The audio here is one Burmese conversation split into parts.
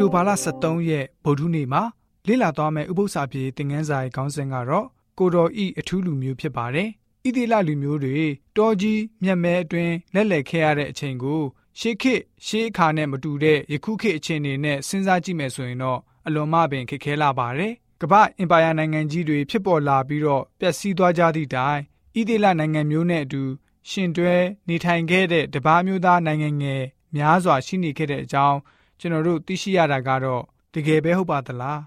တိုဘာလ23ရက်ဗုဒ္ဓနေ့မှာလေ့လာသွားမယ့်ဥပုသ္စာပြေသင်ခန်းစာရဲ့ခေါင်းစဉ်ကတော့ကိုတော်ဤအထူးလူမျိုးဖြစ်ပါတယ်။ဣတိလလူမျိုးတွေတောကြီးမြက်မဲအတွင်းလက်လက်ခဲရတဲ့အချိန်ကိုရှေးခေတ်ရှေးအခါနဲ့မတူတဲ့ယခုခေတ်အခြေအနေနဲ့စဉ်းစားကြည့်မယ်ဆိုရင်တော့အလွန်မှပင်ခက်ခဲလာပါတယ်။ကမ္ဘာအင်ပါယာနိုင်ငံကြီးတွေဖြစ်ပေါ်လာပြီးတော့ပျက်စီးသွားကြသည့်တိုင်ဣတိလနိုင်ငံမျိုးနဲ့အတူရှင်တွဲနေထိုင်ခဲ့တဲ့တပားမျိုးသားနိုင်ငံငယ်များစွာရှိနေခဲ့တဲ့အကြောင်း ကျွန်တော်တို့သိရှိရတာကတော့တကယ်ပဲဟုတ်ပါသလား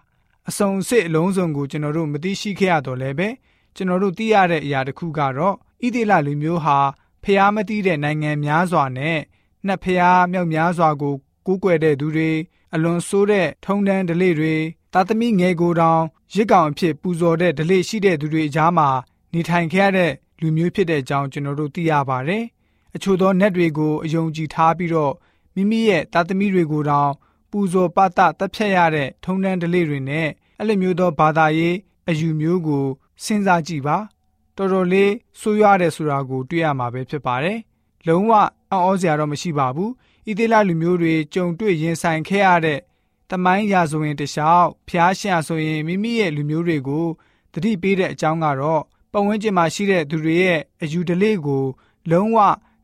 အစုံစစ်အလုံးစုံကိုကျွန်တော်တို့မသိရှိခဲ့ရတော့လည်းပဲကျွန်တော်တို့သိရတဲ့အရာတစ်ခုကတော့ဣသေလလူမျိုးဟာဖျားမသိတဲ့နိုင်ငံများစွာနဲ့နှစ်ဖျားမြောက်များစွာကိုကူးကွယ်တဲ့သူတွေအလွန်ဆိုးတဲ့ထုံတန်းဒလိတွေတာသမီငယ်ကိုတောင်ရစ်ကောင်အဖြစ်ပူဇော်တဲ့ဒလိရှိတဲ့သူတွေအကြားမှာနေထိုင်ခဲ့ရတဲ့လူမျိုးဖြစ်တဲ့အကြောင်းကျွန်တော်တို့သိရပါတယ်။အချို့သောနက်တွေကိုအယုံကြည်ထားပြီးတော့ မိမိရဲ့တာသမီတွေကိုတောင်ပူဇော်ပတတပ်ဖြတ်ရတဲ့ထုံတန်းဒလိတွေနဲ့အဲ့လိုမျိုးသောဘာသာရေးအယူမျိုးကိုစဉ်းစားကြည့်ပါတော်တော်လေးဆိုးရွားတယ်ဆိုတာကိုတွေ့ရမှာပဲဖြစ်ပါတယ်လုံးဝအံ့ဩစရာတော့မရှိပါဘူးဣသေလလူမျိုးတွေကြုံတွေ့ရင်ဆိုင်ခဲ့ရတဲ့တမိုင်းရာဇဝင်တလျှောက်ဖျားရှင်ဆိုရင်မိမိရဲ့လူမျိုးတွေကိုတတိပေးတဲ့အကြောင်းကတော့ပတ်ဝန်းကျင်မှာရှိတဲ့သူတွေရဲ့အယူဒလေးကို လုံးဝ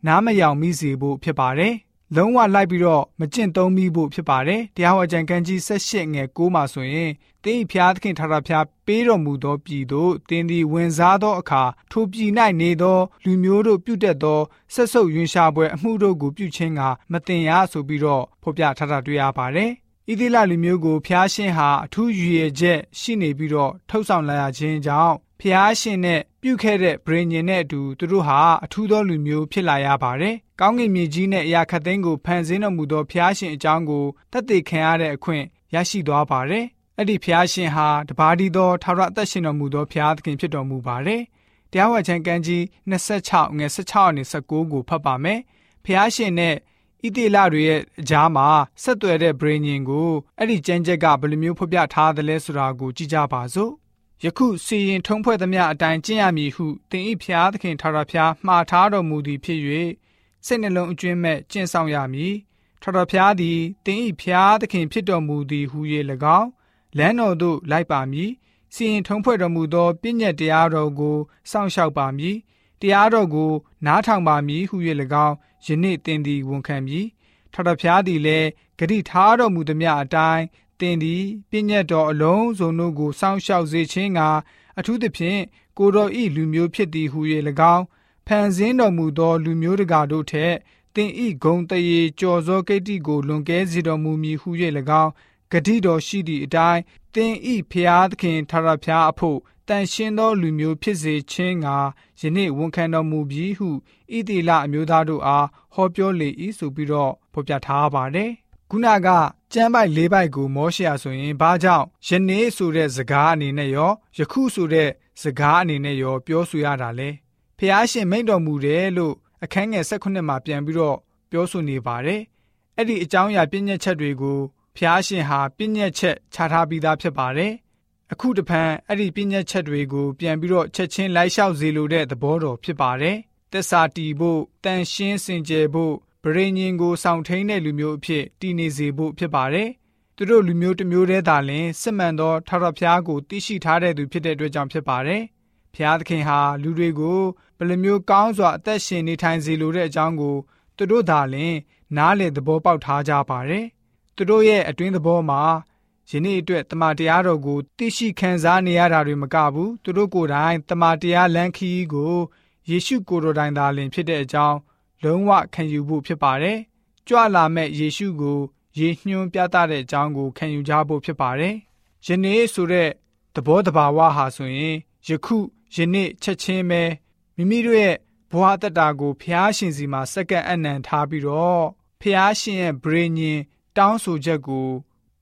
နားမယောင်မိစေဖို့ဖြစ်ပါတယ် လုံးဝလိုက်ပြီးတော့မကျင့်သုံးမိဖို့ဖြစ်ပါတယ်တရားဟောကြံကံကြီး၁၈ငယ်9မှာဆိုရင်တင်းဤဖျားသခင်ထာဝရဖျားပေးတော်မူသောပြည်သို့တင်းသည်ဝင်စားသောအခါထိုပြည်၌နေသော လူမျိုးတို့ပြုတ်သောဆက်ဆုပ်ယွင်ရှာပွဲအမှုတို့ကိုပြုခြင်းကမတင်ရဆိုပြီးတော့ဖော်ပြထားတာတွေ့ရပါတယ်ဣသီလလူမျိုးကိုဖျားရှင်ဟာအထူးရည်ရွယ်ချက်ရှိနေပြီးတော့ထုတ်ဆောင်လာရခြင်းကြောင့် ဖျားရှင်နဲ့ပြုခဲ့တဲ့ဗြိဉ္ဉ်နဲ့အတူသူတို့ဟာအထူးသောလူမျိုးဖြစ်လာရပါတယ်။ကောင်းကင်မြေကြီးနဲ့အရာခတ်သိမ်းကိုဖန်ဆင်းတော်မူသောဖျားရှင်အကြောင်းကိုသက်သေခံရတဲ့အခွင့်ရရှိသွားပါတယ်။အဲ့ဒီဖျားရှင်ဟာတပါးဒီသောထာဝရအသက်ရှင်တော်မူသောဖျားသခင်ဖြစ်တော်မူပါတယ်။တရားဝါချံကံကြီး26ငွေ16နဲ့19ကိုဖတ်ပါမယ်။ဖျားရှင်နဲ့ဣတိလတွေရဲ့အကြားမှာဆက်သွယ်တဲ့ဗြိဉ္ဉ်ကိုအဲ့ဒီကျမ်းချက်ကဘယ်လိုမျိုးဖော်ပြထားသလဲဆိုတာကိုကြည့်ကြပါစို့။ ယခုစီရင်ထုံးဖွဲ့သမျှအတိုင်းကျင့်ရမည်ဟုသင်၏ဖျားသခင်ထာဝရဘုရားမှားထားတော်မူသည်ဖြစ်၍စိတ်နှလုံးအကျွင်းမဲ့ကျင့်ဆောင်ရမည်ထာဝရဘုရားသည်သင်၏ဖျားသခင်ဖြစ်တော်မူသည်ဟု၍၎င်းလမ်းတော်သို့လိုက်ပါမည်စီရင်ထုံးဖွဲ့တော်မူသောပြည့်ညက်တရားတော်ကိုစောင့်ရှောက်ပါမည်တရားတော်ကိုနားထောင်ပါမည်ဟု၍၎င်းယနေ့သင်သည်ဝန်ခံမည်ထာဝရဘုရားသည်လည်းဂတိထားတော်မူသည်မြအတိုင်း သင်သည်ပြည့်ညတ်တော်အလုံးစုံတို့ကိုစောင့်ရှောက်စေခြင်းကအထူးသဖြင့်ကိုတော်ဤလူမျိုးဖြစ်သည်ဟု၍၎င်းဖန်ဆင်းတော်မူသော လူမျိုးတကာတို့ထက်သင်ဤဂုံတရေကြော်စောကိတ္တိကိုလွန်ကဲစေတော်မူမည်ဟု၍၎င်းဂတိတော်ရှိသည့်အတိုင်းသင်ဤဖျားသခင်ထာဝရဘုရားအဖို့တန်ရှင်းသောလူမျိုးဖြစ်စေခြင်းကယနေ့ဝန်ခံတော်မူပြီးဟုဣတိလအမျိုးသားတို့အားဟောပြောလေ၏ဆိုပြီးတော့ဖော်ပြထားပါတယ်။ ခုနကကျမ်းပိုက်၄ပိုက်ကိုမောရှေရဆိုရင်ဘာကြောင့်ယနေ့ဆိုတဲ့စကားအနေနဲ့ရောယခုဆိုတဲ့စကားအနေနဲ့ရောပြောဆိုရတာလဲဖះရှင်မိန့်တော်မူတယ်လို့အခန်းငယ်၁၈မှာပြန်ပြီးတော့ပြောဆိုနေပါတယ်အဲ့ဒီအကြောင်းအရာပြည့်ညက်ချက်တွေကိုဖះရှင်ဟာပြည့်ညက်ချက်ခြားထားပြီးသားဖြစ်ပါတယ်အခုတဖန်အဲ့ဒီပြည့်ညက်ချက်တွေကို ပြန်ပြီးတော့ချက်ချင်းလိုက်လျှောက်စေလိုတဲ့သဘောတော်ဖြစ်ပါတယ်သစ္စာတီဖို့တန်ရှင်းစင်ကြယ်ဖို့ဗ ရိညင်ကိုဆောင်ထိန်တဲ့လူမျိုးအဖြစ်တည်နေစေဖို့ဖြစ်ပါတယ်။သူတို့လူမျိုးတစ်မျိုးတည်းသာလျှင်စစ်မှန်သောထာဝရဘုရားကိုသိရှိထားတဲ့သူဖြစ်တဲ့အတွက်ကြောင့်ဖြစ်ပါတယ်။ဘုရားသခင်ဟာလူတွေကိုဘယ်လိုမျိုးကောင်းစွာအသက်ရှင်နေထိုင်စေလိုတဲ့အကြောင်းကိုသူတို့သာလျှင်နားလည်သဘောပေါက်ထားကြပါတယ်။သူတို့ရဲ့အတွင်းသဘောမှာယနေ့အတွက်တမန်တရားတော်ကိုသိရှိခံစားနေရတာတွေမကဘူးသူတို့ကိုယ်တိုင်တမန်တရားလမ်းခီးကိုယေရှုကိုယ်တော်တိုင်သာလျှင်ဖြစ်တဲ့အကြောင်း လုံးဝခံယူဖို့ဖြစ်ပါတယ်။ကြွလာမဲ့ယေရှုကိုရေညွှန်းပြသတဲ့အကြောင်းကိုခံယူကြဖို့ဖြစ်ပါတယ်။ယနေ့ဆိုတဲ့သဘောတဘာဝဟာဆိုရင်ယခုယနေ့ချက်ချင်းပဲမိမိတို့ရဲ့ဘဝတတကိုဖျားရှင်စီမှာစက္ကန့်အနံထားပြီးတော့ဖျားရှင်ရဲ့ဗြေညင်တောင်းဆိုချက်ကို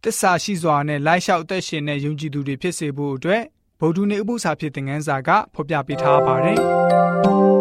တစ္ဆာရှိစွာနဲ့လိုက်လျှောက်သက်ရှင်တဲ့ယုံကြည်သူတွေဖြစ်စေဖို့အတွက်ဗုဒ္ဓနေဥပု္ပ္ပစာဖြစ်တဲ့ငန်းစာကဖော်ပြပေးထားပါတယ်။